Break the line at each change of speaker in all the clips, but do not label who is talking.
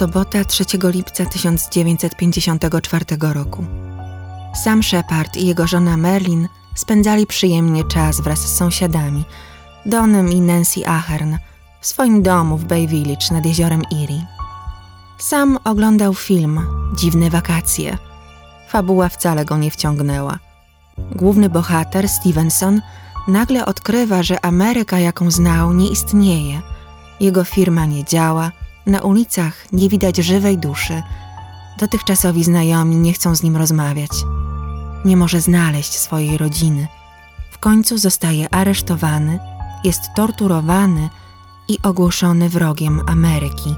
Sobota 3 lipca 1954 roku. Sam Shepard i jego żona Merlin spędzali przyjemnie czas wraz z sąsiadami, Donem i Nancy Ahern, w swoim domu w Bay Village nad jeziorem Erie. Sam oglądał film Dziwne wakacje. Fabuła wcale go nie wciągnęła. Główny bohater, Stevenson, nagle odkrywa, że Ameryka, jaką znał, nie istnieje. Jego firma nie działa, na ulicach nie widać żywej duszy. Dotychczasowi znajomi nie chcą z nim rozmawiać. Nie może znaleźć swojej rodziny. W końcu zostaje aresztowany, jest torturowany i ogłoszony wrogiem Ameryki,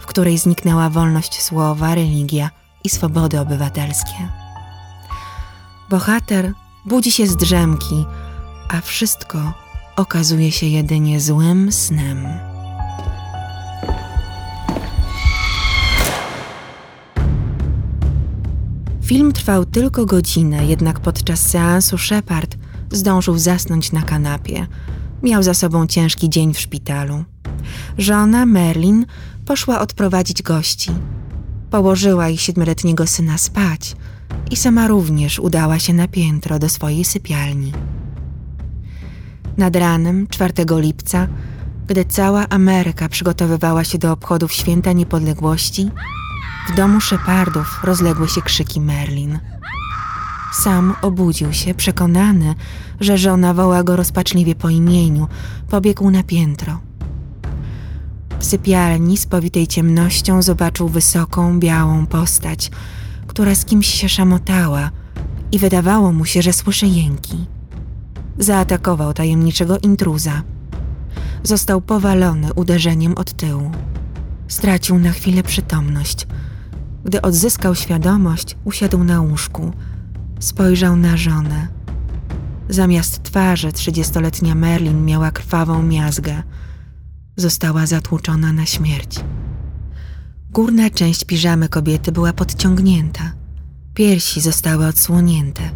w której zniknęła wolność słowa, religia i swobody obywatelskie. Bohater budzi się z drzemki, a wszystko okazuje się jedynie złym snem. Film trwał tylko godzinę, jednak podczas seansu Shepard zdążył zasnąć na kanapie. Miał za sobą ciężki dzień w szpitalu. Żona, Merlin, poszła odprowadzić gości. Położyła ich siedmioletniego syna spać i sama również udała się na piętro do swojej sypialni. Nad ranem 4 lipca, gdy cała Ameryka przygotowywała się do obchodów Święta Niepodległości, w domu Szepardów rozległy się krzyki Merlin. Sam obudził się, przekonany, że żona woła go rozpaczliwie po imieniu, pobiegł na piętro. W sypialni spowitej ciemnością zobaczył wysoką, białą postać, która z kimś się szamotała i wydawało mu się, że słyszy jęki. Zaatakował tajemniczego intruza. Został powalony uderzeniem od tyłu. Stracił na chwilę przytomność – gdy odzyskał świadomość, usiadł na łóżku. Spojrzał na żonę. Zamiast twarzy trzydziestoletnia Merlin miała krwawą miazgę. Została zatłuczona na śmierć. Górna część piżamy kobiety była podciągnięta. Piersi zostały odsłonięte.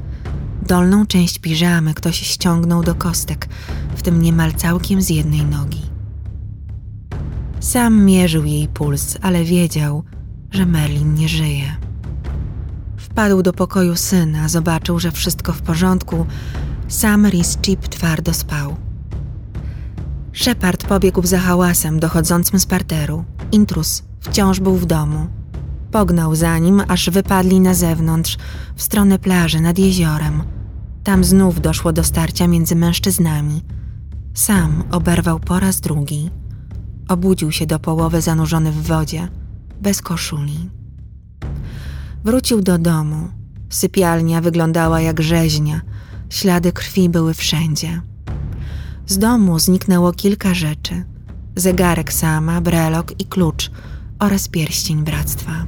Dolną część piżamy ktoś ściągnął do kostek, w tym niemal całkiem z jednej nogi. Sam mierzył jej puls, ale wiedział, że Merlin nie żyje. Wpadł do pokoju syna, zobaczył, że wszystko w porządku. Sam Rhys Chip twardo spał. Shepard pobiegł za hałasem dochodzącym z parteru. Intrus wciąż był w domu. Pognał za nim, aż wypadli na zewnątrz, w stronę plaży nad jeziorem. Tam znów doszło do starcia między mężczyznami. Sam oberwał po raz drugi. Obudził się do połowy zanurzony w wodzie bez koszuli. Wrócił do domu. Sypialnia wyglądała jak rzeźnia, ślady krwi były wszędzie. Z domu zniknęło kilka rzeczy: zegarek sama, brelok i klucz oraz pierścień bractwa.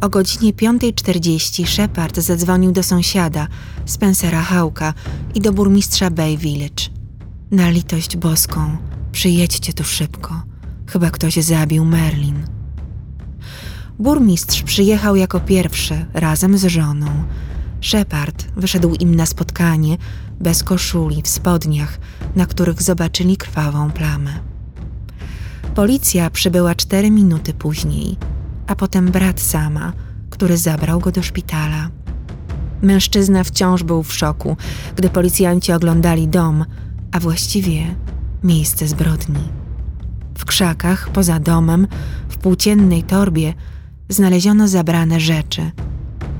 O godzinie 5.40 Shepard zadzwonił do sąsiada, Spencera Hałka i do burmistrza Bay Village. Na litość boską, przyjedźcie tu szybko. Chyba ktoś zabił Merlin. Burmistrz przyjechał jako pierwszy razem z żoną. Shepard wyszedł im na spotkanie bez koszuli, w spodniach, na których zobaczyli krwawą plamę. Policja przybyła cztery minuty później, a potem brat sama, który zabrał go do szpitala. Mężczyzna wciąż był w szoku, gdy policjanci oglądali dom, a właściwie miejsce zbrodni. W krzakach, poza domem, w płóciennej torbie znaleziono zabrane rzeczy,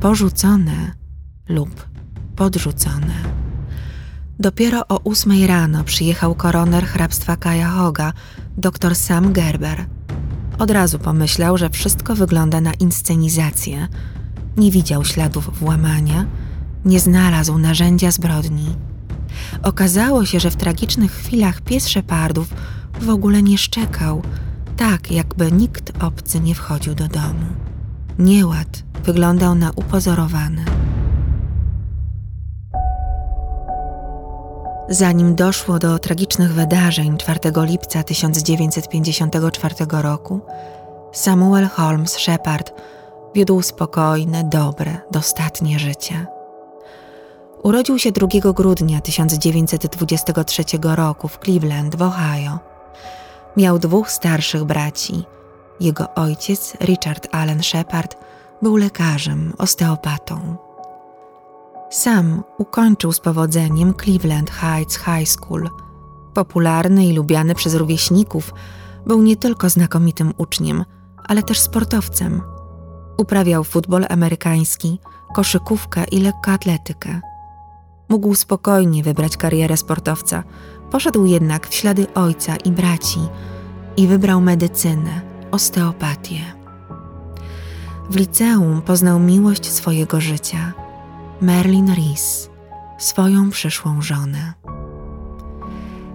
porzucone lub podrzucone. Dopiero o ósmej rano przyjechał koroner hrabstwa Cuyahoga, dr Sam Gerber. Od razu pomyślał, że wszystko wygląda na inscenizację. Nie widział śladów włamania, nie znalazł narzędzia zbrodni. Okazało się, że w tragicznych chwilach pies Szepardów w ogóle nie szczekał – tak jakby nikt obcy nie wchodził do domu. Nieład wyglądał na upozorowany. Zanim doszło do tragicznych wydarzeń 4 lipca 1954 roku, Samuel Holmes Shepard wiódł spokojne, dobre, dostatnie życie. Urodził się 2 grudnia 1923 roku w Cleveland w Ohio. Miał dwóch starszych braci, Jego ojciec, Richard Allen Shepard, był lekarzem, osteopatą. Sam ukończył z powodzeniem Cleveland Heights High School. Popularny i lubiany przez rówieśników, był nie tylko znakomitym uczniem, ale też sportowcem. Uprawiał futbol amerykański, koszykówkę i lekkoatletykę. Mógł spokojnie wybrać karierę sportowca, poszedł jednak w ślady ojca i braci i wybrał medycynę, osteopatię. W liceum poznał miłość swojego życia, Merlin Rees, swoją przyszłą żonę.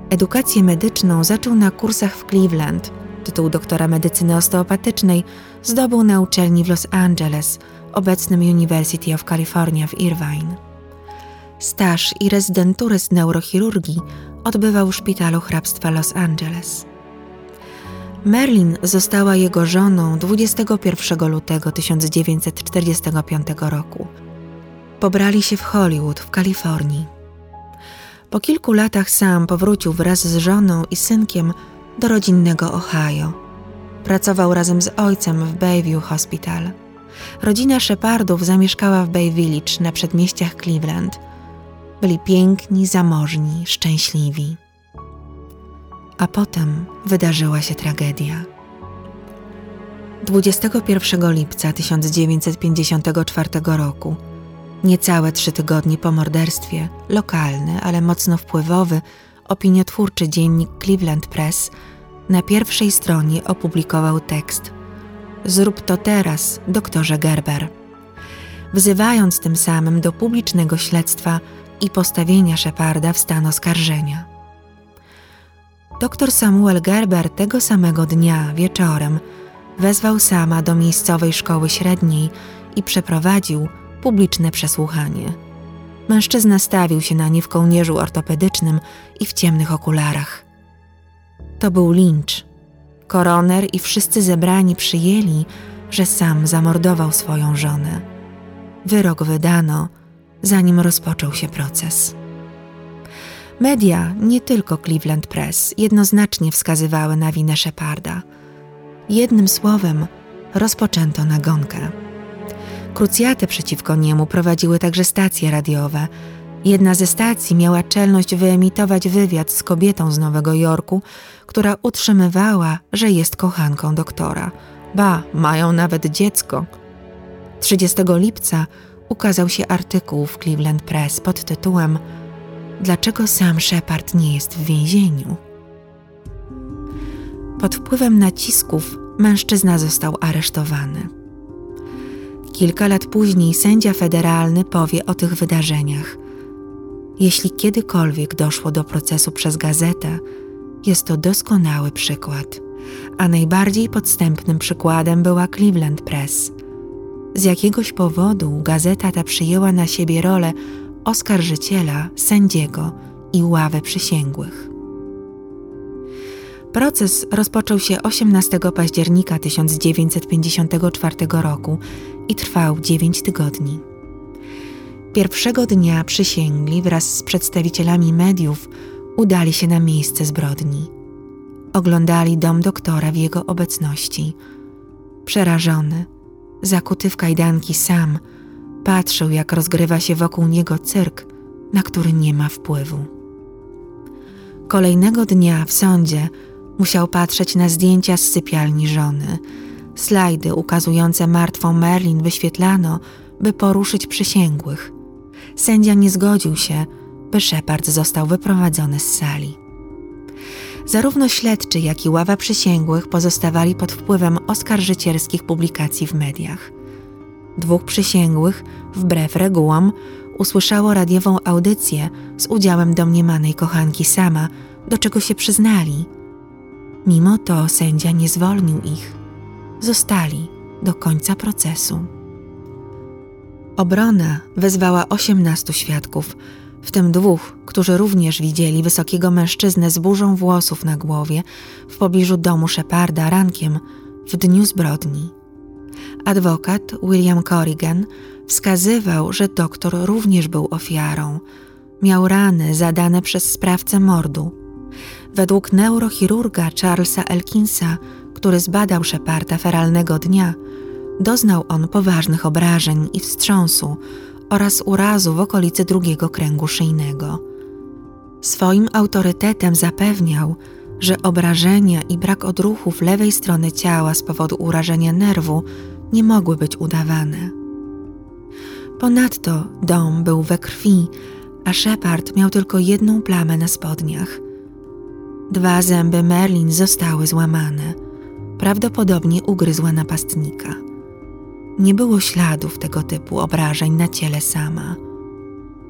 Edukację medyczną zaczął na kursach w Cleveland. Tytuł doktora medycyny osteopatycznej zdobył na uczelni w Los Angeles, obecnym University of California w Irvine. Staż i rezydenturę z neurochirurgii odbywał w szpitalu hrabstwa Los Angeles. Merlin została jego żoną 21 lutego 1945 roku. Pobrali się w Hollywood w Kalifornii. Po kilku latach sam powrócił wraz z żoną i synkiem do rodzinnego Ohio. Pracował razem z ojcem w Bayview Hospital. Rodzina Shepardów zamieszkała w Bay Village na przedmieściach Cleveland. Byli piękni, zamożni, szczęśliwi. A potem wydarzyła się tragedia. 21 lipca 1954 roku Niecałe trzy tygodnie po morderstwie, lokalny, ale mocno wpływowy, opiniotwórczy dziennik Cleveland Press na pierwszej stronie opublikował tekst Zrób to teraz, doktorze Gerber, wzywając tym samym do publicznego śledztwa i postawienia Sheparda w stan oskarżenia. Dr Samuel Gerber tego samego dnia wieczorem wezwał sama do miejscowej szkoły średniej i przeprowadził publiczne przesłuchanie. Mężczyzna stawił się na nie w kołnierzu ortopedycznym i w ciemnych okularach. To był lincz. Koroner i wszyscy zebrani przyjęli, że sam zamordował swoją żonę. Wyrok wydano, zanim rozpoczął się proces. Media, nie tylko Cleveland Press, jednoznacznie wskazywały na winę Sheparda. Jednym słowem, rozpoczęto nagonkę. Krucjatę przeciwko niemu prowadziły także stacje radiowe. Jedna ze stacji miała czelność wyemitować wywiad z kobietą z Nowego Jorku, która utrzymywała, że jest kochanką doktora. Ba, mają nawet dziecko. 30 lipca ukazał się artykuł w Cleveland Press pod tytułem Dlaczego sam Shepard nie jest w więzieniu? Pod wpływem nacisków mężczyzna został aresztowany. Kilka lat później sędzia federalny powie o tych wydarzeniach. Jeśli kiedykolwiek doszło do procesu przez gazetę, jest to doskonały przykład, a najbardziej podstępnym przykładem była Cleveland Press. Z jakiegoś powodu gazeta ta przyjęła na siebie rolę oskarżyciela, sędziego i ławę przysięgłych. Proces rozpoczął się 18 października 1954 roku i trwał 9 tygodni. Pierwszego dnia przysięgli wraz z przedstawicielami mediów udali się na miejsce zbrodni. Oglądali dom doktora w jego obecności. Przerażony, zakuty w kajdanki sam, patrzył, jak rozgrywa się wokół niego cyrk, na który nie ma wpływu. Kolejnego dnia w sądzie Musiał patrzeć na zdjęcia z sypialni żony. Slajdy ukazujące martwą Merlin wyświetlano, by poruszyć przysięgłych. Sędzia nie zgodził się, by Shepard został wyprowadzony z sali. Zarówno śledczy, jak i ława przysięgłych pozostawali pod wpływem oskarżycielskich publikacji w mediach. Dwóch przysięgłych, wbrew regułom, usłyszało radiową audycję z udziałem domniemanej kochanki sama, do czego się przyznali – Mimo to sędzia nie zwolnił ich. Zostali do końca procesu. Obrona wezwała osiemnastu świadków, w tym dwóch, którzy również widzieli wysokiego mężczyznę z burzą włosów na głowie w pobliżu domu Sheparda rankiem w dniu zbrodni. Adwokat William Corrigan wskazywał, że doktor również był ofiarą. Miał rany zadane przez sprawcę mordu Według neurochirurga Charlesa Elkinsa, który zbadał Sheparda feralnego dnia, doznał on poważnych obrażeń i wstrząsu oraz urazu w okolicy drugiego kręgu szyjnego. Swoim autorytetem zapewniał, że obrażenia i brak odruchów lewej strony ciała z powodu urażenia nerwu nie mogły być udawane. Ponadto dom był we krwi, a Shepard miał tylko jedną plamę na spodniach. Dwa zęby Merlin zostały złamane. Prawdopodobnie ugryzła napastnika. Nie było śladów tego typu obrażeń na ciele sama.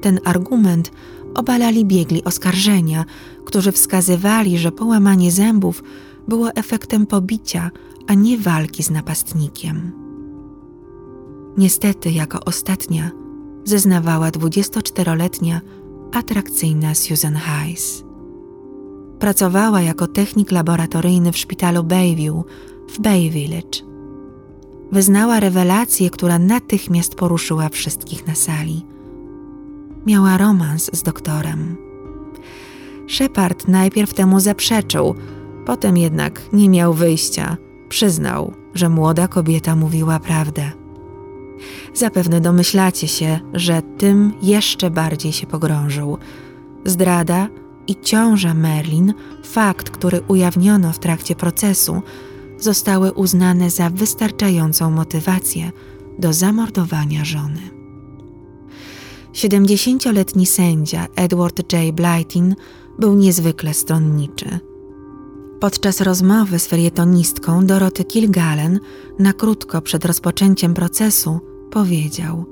Ten argument obalali biegli oskarżenia, którzy wskazywali, że połamanie zębów było efektem pobicia, a nie walki z napastnikiem. Niestety, jako ostatnia, zeznawała 24-letnia, atrakcyjna Susan Hayes. Pracowała jako technik laboratoryjny w szpitalu Bayview w Bay Village. Wyznała rewelację, która natychmiast poruszyła wszystkich na sali. Miała romans z doktorem. Shepard najpierw temu zaprzeczył, potem jednak nie miał wyjścia. Przyznał, że młoda kobieta mówiła prawdę. Zapewne domyślacie się, że tym jeszcze bardziej się pogrążył. Zdrada i ciąża Merlin, fakt, który ujawniono w trakcie procesu, zostały uznane za wystarczającą motywację do zamordowania żony. 70-letni sędzia Edward J. Blytin był niezwykle stronniczy. Podczas rozmowy z felietonistką Doroty Kilgallen na krótko przed rozpoczęciem procesu powiedział: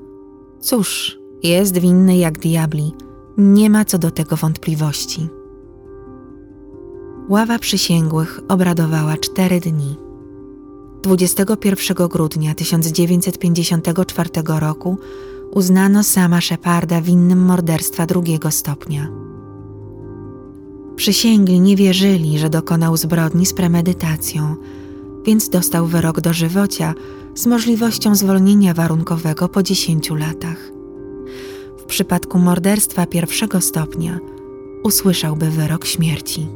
Cóż, jest winny jak diabli, nie ma co do tego wątpliwości. Ława przysięgłych obradowała cztery dni. 21 grudnia 1954 roku uznano sama Sheparda winnym morderstwa drugiego stopnia. Przysięgli nie wierzyli, że dokonał zbrodni z premedytacją, więc dostał wyrok dożywocia z możliwością zwolnienia warunkowego po 10 latach. W przypadku morderstwa pierwszego stopnia usłyszałby wyrok śmierci.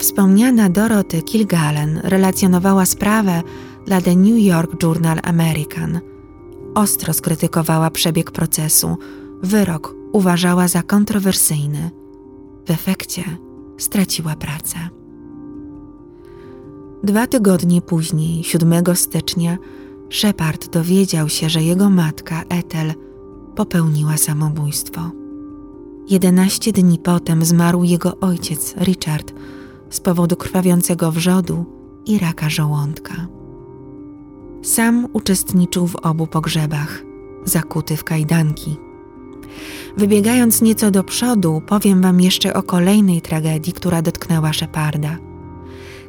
Wspomniana Doroty Kilgallen relacjonowała sprawę dla The New York Journal American. Ostro skrytykowała przebieg procesu, wyrok uważała za kontrowersyjny. W efekcie straciła pracę. Dwa tygodnie później, 7 stycznia, Shepard dowiedział się, że jego matka Ethel popełniła samobójstwo. Jedenaście dni potem zmarł jego ojciec Richard z powodu krwawiącego wrzodu i raka żołądka. Sam uczestniczył w obu pogrzebach, zakuty w kajdanki. Wybiegając nieco do przodu, powiem Wam jeszcze o kolejnej tragedii, która dotknęła Sheparda.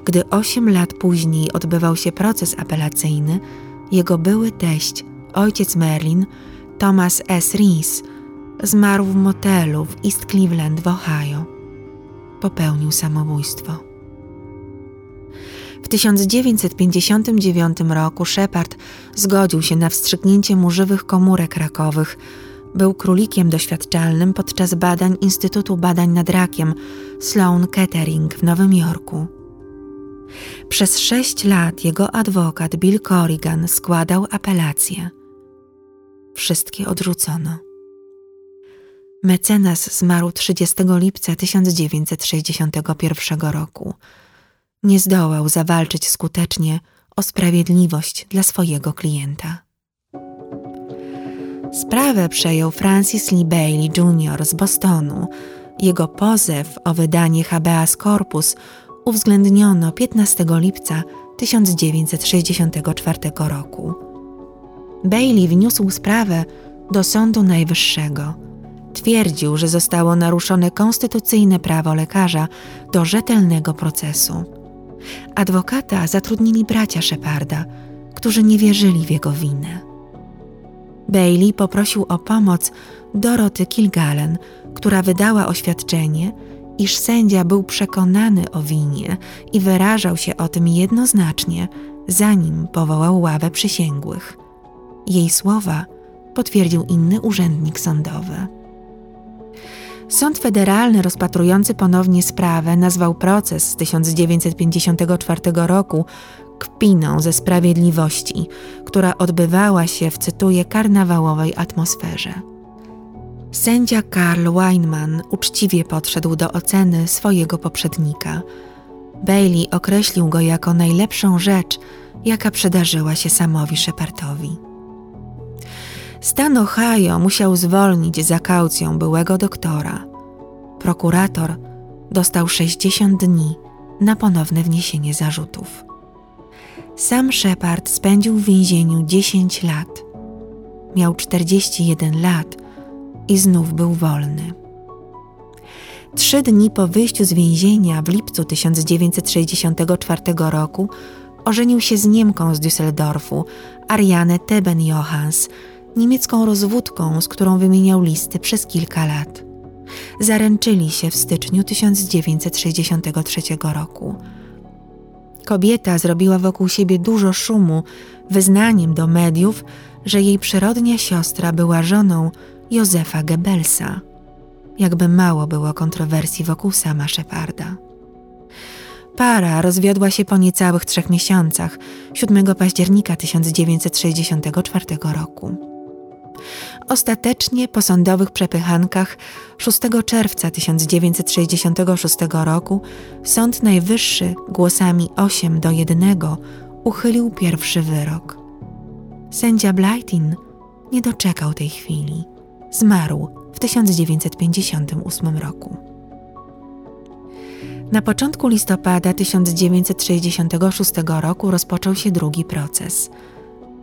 Gdy osiem lat później odbywał się proces apelacyjny, jego były teść, ojciec Merlin, Thomas S. Rees, zmarł w motelu w East Cleveland w Ohio. Popełnił samobójstwo. W 1959 roku Shepard zgodził się na wstrzyknięcie mu żywych komórek rakowych. Był królikiem doświadczalnym podczas badań Instytutu Badań nad Rakiem Sloan Kettering w Nowym Jorku. Przez sześć lat jego adwokat Bill Corrigan składał apelacje. Wszystkie odrzucono. Mecenas zmarł 30 lipca 1961 roku. Nie zdołał zawalczyć skutecznie o sprawiedliwość dla swojego klienta. Sprawę przejął Francis Lee Bailey Jr. z Bostonu. Jego pozew o wydanie habeas corpus uwzględniono 15 lipca 1964 roku. Bailey wniósł sprawę do Sądu Najwyższego. Twierdził, że zostało naruszone konstytucyjne prawo lekarza do rzetelnego procesu. Adwokata zatrudnili bracia Sheparda, którzy nie wierzyli w jego winę. Bailey poprosił o pomoc Doroty Kilgallen, która wydała oświadczenie, iż sędzia był przekonany o winie i wyrażał się o tym jednoznacznie, zanim powołał ławę przysięgłych. Jej słowa potwierdził inny urzędnik sądowy. Sąd federalny rozpatrujący ponownie sprawę nazwał proces z 1954 roku kpiną ze sprawiedliwości, która odbywała się w, cytuję, karnawałowej atmosferze. Sędzia Karl Weinman uczciwie podszedł do oceny swojego poprzednika. Bailey określił go jako najlepszą rzecz, jaka przydarzyła się Samowi Shepardowi. Stan Ohio musiał zwolnić za kaucją byłego doktora. Prokurator dostał 60 dni na ponowne wniesienie zarzutów. Sam Shepard spędził w więzieniu 10 lat. Miał 41 lat i znów był wolny. Trzy dni po wyjściu z więzienia w lipcu 1964 roku ożenił się z Niemką z Düsseldorfu, Ariane Teben-Johans, niemiecką rozwódką, z którą wymieniał listy przez kilka lat. Zaręczyli się w styczniu 1963 roku. Kobieta zrobiła wokół siebie dużo szumu, wyznaniem do mediów, że jej przyrodnia siostra była żoną Józefa Goebbelsa. Jakby mało było kontrowersji wokół sama Sheparda. Para rozwiodła się po niecałych trzech miesiącach, 7 października 1964 roku. Ostatecznie po sądowych przepychankach 6 czerwca 1966 roku Sąd Najwyższy głosami 8 do 1 uchylił pierwszy wyrok. Sędzia Blytin nie doczekał tej chwili. Zmarł w 1958 roku. Na początku listopada 1966 roku rozpoczął się drugi proces.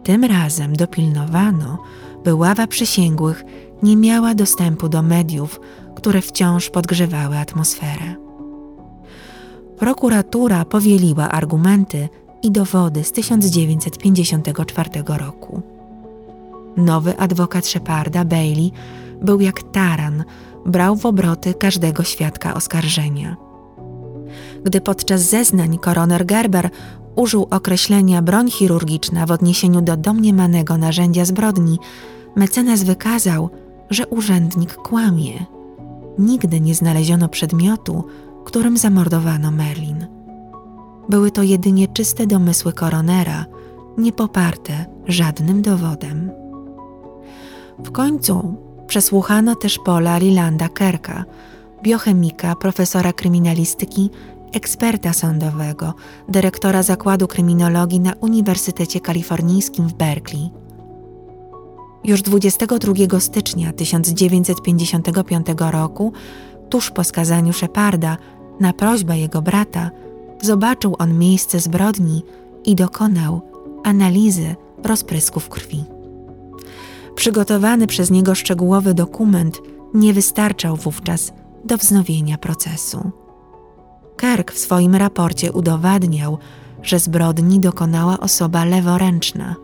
Tym razem dopilnowano, by ława przysięgłych nie miała dostępu do mediów, które wciąż podgrzewały atmosferę. Prokuratura powieliła argumenty i dowody z 1954 roku. Nowy adwokat Sheparda, Bailey, był jak taran, brał w obroty każdego świadka oskarżenia. Gdy podczas zeznań koroner Gerber użył określenia broń chirurgiczna w odniesieniu do domniemanego narzędzia zbrodni, mecenas wykazał, że urzędnik kłamie. Nigdy nie znaleziono przedmiotu, którym zamordowano Merlin. Były to jedynie czyste domysły koronera, nie poparte żadnym dowodem. W końcu przesłuchano też Pola Lilanda Kerka, biochemika, profesora kryminalistyki eksperta sądowego, dyrektora Zakładu Kryminologii na Uniwersytecie Kalifornijskim w Berkeley. Już 22 stycznia 1955 roku, tuż po skazaniu Sheparda, na prośbę jego brata, zobaczył on miejsce zbrodni i dokonał analizy rozprysków krwi. Przygotowany przez niego szczegółowy dokument nie wystarczał wówczas do wznowienia procesu. Kirk w swoim raporcie udowadniał, że zbrodni dokonała osoba leworęczna.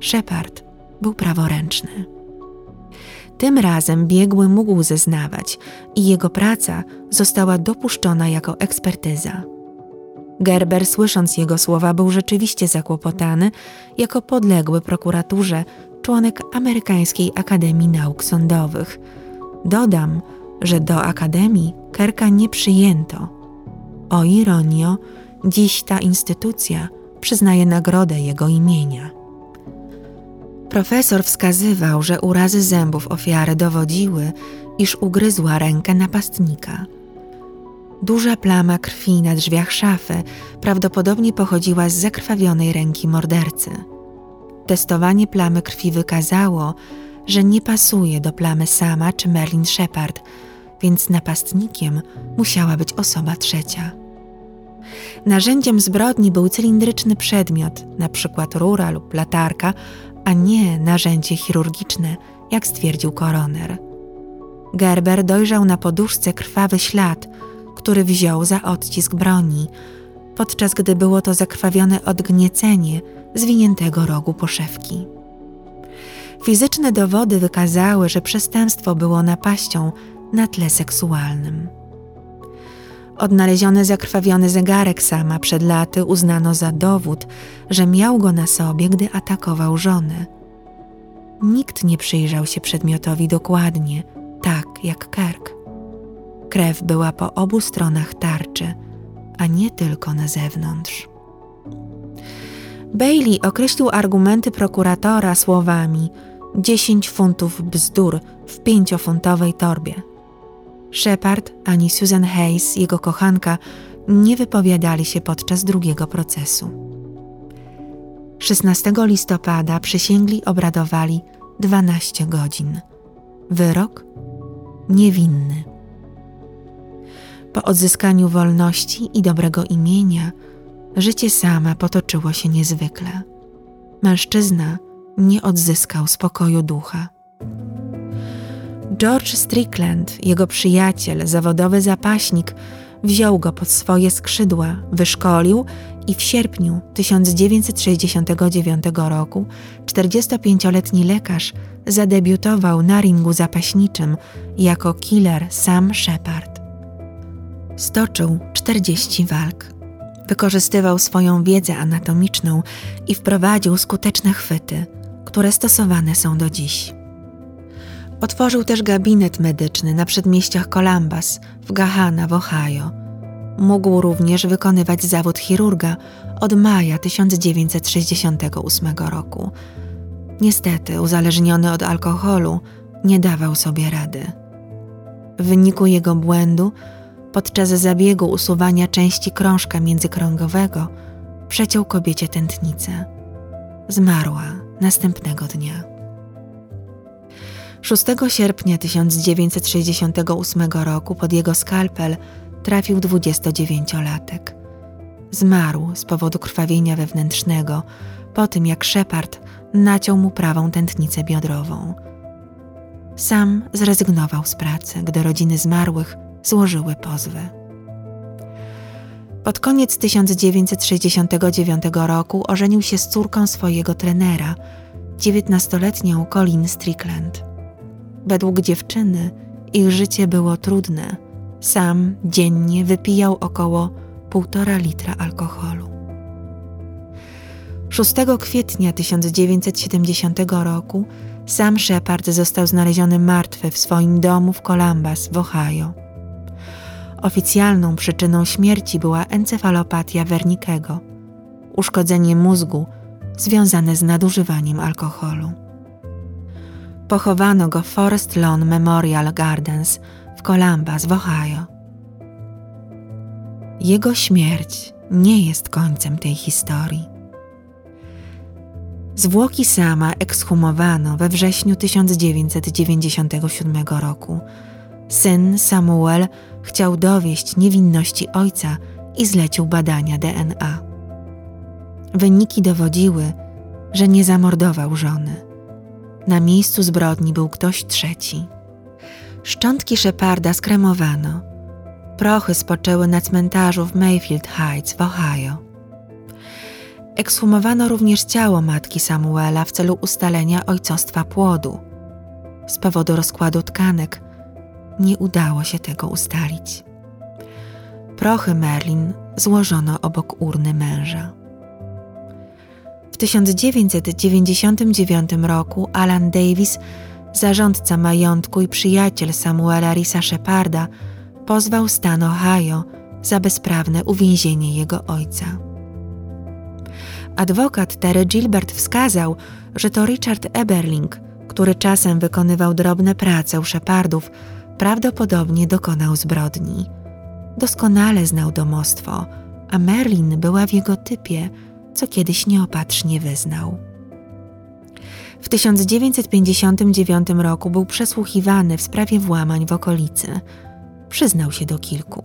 Shepard był praworęczny. Tym razem biegły mógł zeznawać i jego praca została dopuszczona jako ekspertyza. Gerber, słysząc jego słowa, był rzeczywiście zakłopotany jako podległy prokuraturze członek Amerykańskiej Akademii Nauk Sądowych. Dodam, że do Akademii Kerka nie przyjęto o ironio, dziś ta instytucja przyznaje nagrodę jego imienia. Profesor wskazywał, że urazy zębów ofiary dowodziły, iż ugryzła rękę napastnika. Duża plama krwi na drzwiach szafy prawdopodobnie pochodziła z zakrwawionej ręki mordercy. Testowanie plamy krwi wykazało, że nie pasuje do plamy sama czy Merlin Shepard, więc napastnikiem musiała być osoba trzecia. Narzędziem zbrodni był cylindryczny przedmiot, np. rura lub latarka, a nie narzędzie chirurgiczne, jak stwierdził koroner. Gerber dojrzał na poduszce krwawy ślad, który wziął za odcisk broni, podczas gdy było to zakrwawione odgniecenie zwiniętego rogu poszewki. Fizyczne dowody wykazały, że przestępstwo było napaścią na tle seksualnym. Odnaleziony zakrwawiony zegarek sama przed laty uznano za dowód, że miał go na sobie, gdy atakował żonę. Nikt nie przyjrzał się przedmiotowi dokładnie, tak jak Kirk. Krew była po obu stronach tarczy, a nie tylko na zewnątrz. Bailey określił argumenty prokuratora słowami 10 funtów bzdur w pięciofuntowej torbie. Shepard ani Susan Hayes, jego kochanka, nie wypowiadali się podczas drugiego procesu. 16 listopada przysięgli obradowali 12 godzin. Wyrok niewinny. Po odzyskaniu wolności i dobrego imienia, życie sama potoczyło się niezwykle. Mężczyzna nie odzyskał spokoju ducha. George Strickland, jego przyjaciel, zawodowy zapaśnik, wziął go pod swoje skrzydła, wyszkolił i w sierpniu 1969 roku 45-letni lekarz zadebiutował na ringu zapaśniczym jako killer Sam Shepard. Stoczył 40 walk. Wykorzystywał swoją wiedzę anatomiczną i wprowadził skuteczne chwyty, które stosowane są do dziś. Otworzył też gabinet medyczny na przedmieściach Columbus w Gahana w Ohio. Mógł również wykonywać zawód chirurga od maja 1968 roku. Niestety, uzależniony od alkoholu, nie dawał sobie rady. W wyniku jego błędu, podczas zabiegu usuwania części krążka międzykrągowego, przeciął kobiecie tętnicę. Zmarła następnego dnia. 6 sierpnia 1968 roku pod jego skalpel trafił 29-latek. Zmarł z powodu krwawienia wewnętrznego po tym, jak Shepard naciął mu prawą tętnicę biodrową. Sam zrezygnował z pracy, gdy rodziny zmarłych złożyły pozwy. Pod koniec 1969 roku ożenił się z córką swojego trenera, 19-letnią Colin Strickland. Według dziewczyny ich życie było trudne. Sam dziennie wypijał około półtora litra alkoholu. 6 kwietnia 1970 roku sam Shepard został znaleziony martwy w swoim domu w Columbus w Ohio. Oficjalną przyczyną śmierci była encefalopatia Wernickiego, uszkodzenie mózgu związane z nadużywaniem alkoholu. Pochowano go w Forest Lawn Memorial Gardens w Columbus w Ohio. Jego śmierć nie jest końcem tej historii. Zwłoki sama ekshumowano we wrześniu 1997 roku. Syn Samuel chciał dowieść niewinności ojca i zlecił badania DNA. Wyniki dowodziły, że nie zamordował żony. Na miejscu zbrodni był ktoś trzeci. Szczątki Sheparda skremowano. Prochy spoczęły na cmentarzu w Mayfield Heights w Ohio. Ekshumowano również ciało matki Samuela w celu ustalenia ojcostwa płodu. Z powodu rozkładu tkanek nie udało się tego ustalić. Prochy Merlin złożono obok urny męża. 1999 roku Alan Davis, zarządca majątku i przyjaciel Samuela Risa Sheparda, pozwał stan Ohio za bezprawne uwięzienie jego ojca. Adwokat Terry Gilbert wskazał, że to Richard Eberling, który czasem wykonywał drobne prace u Shepardów, prawdopodobnie dokonał zbrodni. Doskonale znał domostwo, a Merlin była w jego typie – co kiedyś nieopatrznie wyznał. W 1959 roku był przesłuchiwany w sprawie włamań w okolicy. Przyznał się do kilku.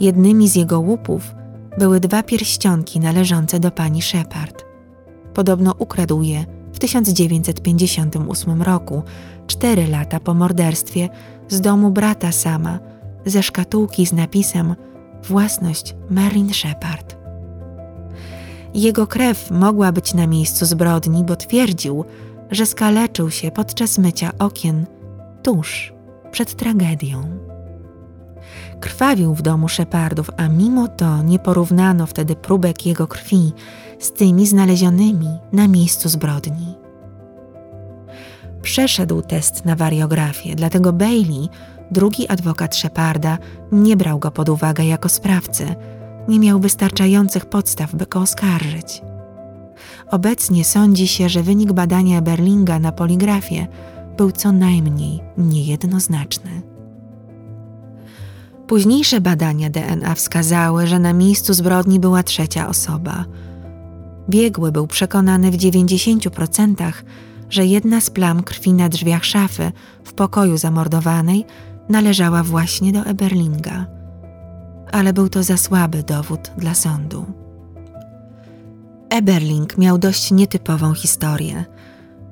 Jednymi z jego łupów były dwa pierścionki należące do pani Shepard. Podobno ukradł je w 1958 roku, cztery lata po morderstwie, z domu brata sama, ze szkatułki z napisem Własność Marin Shepard. Jego krew mogła być na miejscu zbrodni, bo twierdził, że skaleczył się podczas mycia okien tuż przed tragedią. Krwawił w domu Szepardów, a mimo to nie porównano wtedy próbek jego krwi z tymi znalezionymi na miejscu zbrodni. Przeszedł test na wariografię, dlatego Bailey drugi adwokat Sheparda nie brał go pod uwagę jako sprawcę, nie miał wystarczających podstaw, by go oskarżyć. Obecnie sądzi się, że wynik badania Berlinga na poligrafie był co najmniej niejednoznaczny. Późniejsze badania DNA wskazały, że na miejscu zbrodni była trzecia osoba. Biegły był przekonany w 90%, że jedna z plam krwi na drzwiach szafy w pokoju zamordowanej należała właśnie do Eberlinga. Ale był to za słaby dowód dla sądu. Eberling miał dość nietypową historię.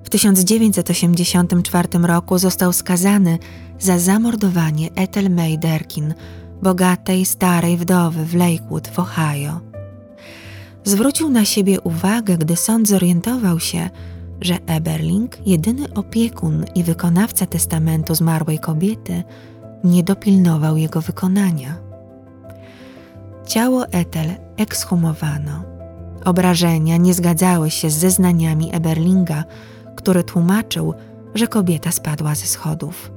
W 1984 roku został skazany za zamordowanie Ethel May Derkin, bogatej, starej wdowy w Lakewood w Ohio. Zwrócił na siebie uwagę, gdy sąd zorientował się, że Eberling, jedyny opiekun i wykonawca testamentu zmarłej kobiety, nie dopilnował jego wykonania. Ciało Ethel ekshumowano. Obrażenia nie zgadzały się z zeznaniami Eberlinga, który tłumaczył, że kobieta spadła ze schodów.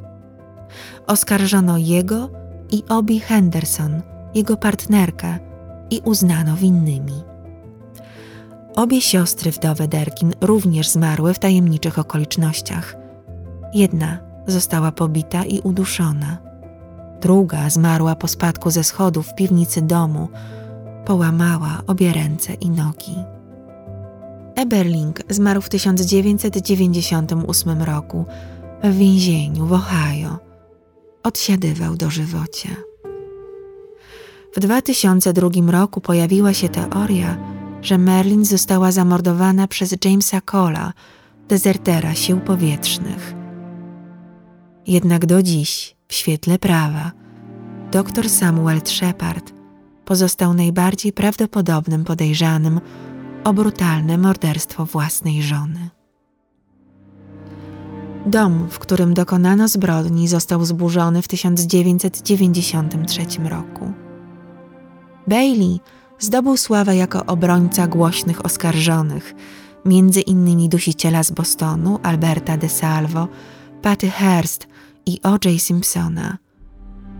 Oskarżono jego i Obi Henderson, jego partnerkę, i uznano winnymi. Obie siostry wdowy Derkin również zmarły w tajemniczych okolicznościach. Jedna została pobita i uduszona. Druga zmarła po spadku ze schodów w piwnicy domu, połamała obie ręce i nogi. Eberling zmarł w 1998 roku w więzieniu w Ohio. Odsiadywał dożywocie. W 2002 roku pojawiła się teoria, że Merlin została zamordowana przez Jamesa Cola, dezertera sił powietrznych. Jednak do dziś, w świetle prawa, dr Samuel Shepard pozostał najbardziej prawdopodobnym podejrzanym o brutalne morderstwo własnej żony. Dom, w którym dokonano zbrodni, został zburzony w 1993 roku. Bailey zdobył sławę jako obrońca głośnych oskarżonych, między innymi dusiciela z Bostonu Alberta de Salvo, Patty Hearst i O.J. Simpsona.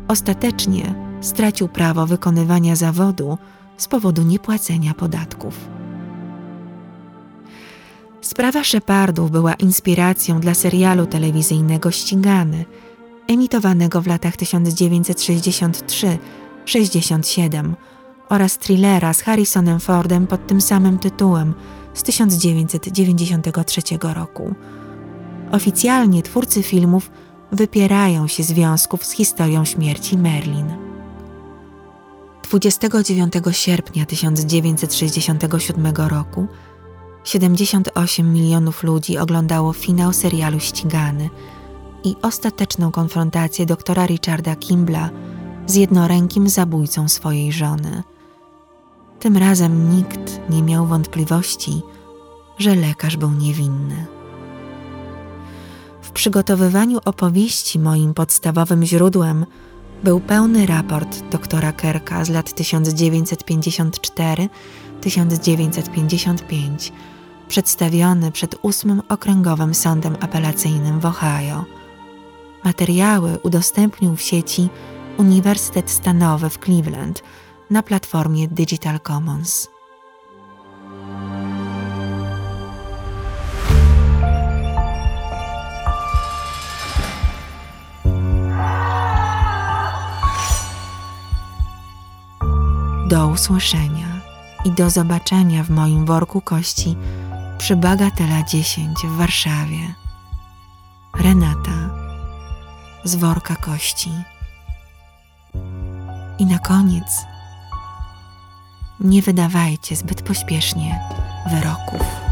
Ostatecznie stracił prawo wykonywania zawodu z powodu niepłacenia podatków. Sprawa Shepardów była inspiracją dla serialu telewizyjnego Ścigany, emitowanego w latach 1963-67 oraz thrillera z Harrisonem Fordem pod tym samym tytułem z 1993 roku. Oficjalnie twórcy filmów wypierają się związków z historią śmierci Merlin. 29 sierpnia 1967 roku 78 milionów ludzi oglądało finał serialu Ścigany i ostateczną konfrontację doktora Richarda Kimbla z jednorękim zabójcą swojej żony. Tym razem nikt nie miał wątpliwości, że lekarz był niewinny. W przygotowywaniu opowieści moim podstawowym źródłem był pełny raport doktora Kerka z lat 1954-1955 przedstawiony przed ósmym okręgowym sądem apelacyjnym w Ohio. Materiały udostępnił w sieci Uniwersytet Stanowy w Cleveland na platformie Digital Commons. Do usłyszenia i do zobaczenia w moim worku kości przy Bagatela 10 w Warszawie. Renata z worka kości. I na koniec nie wydawajcie zbyt pośpiesznie wyroków.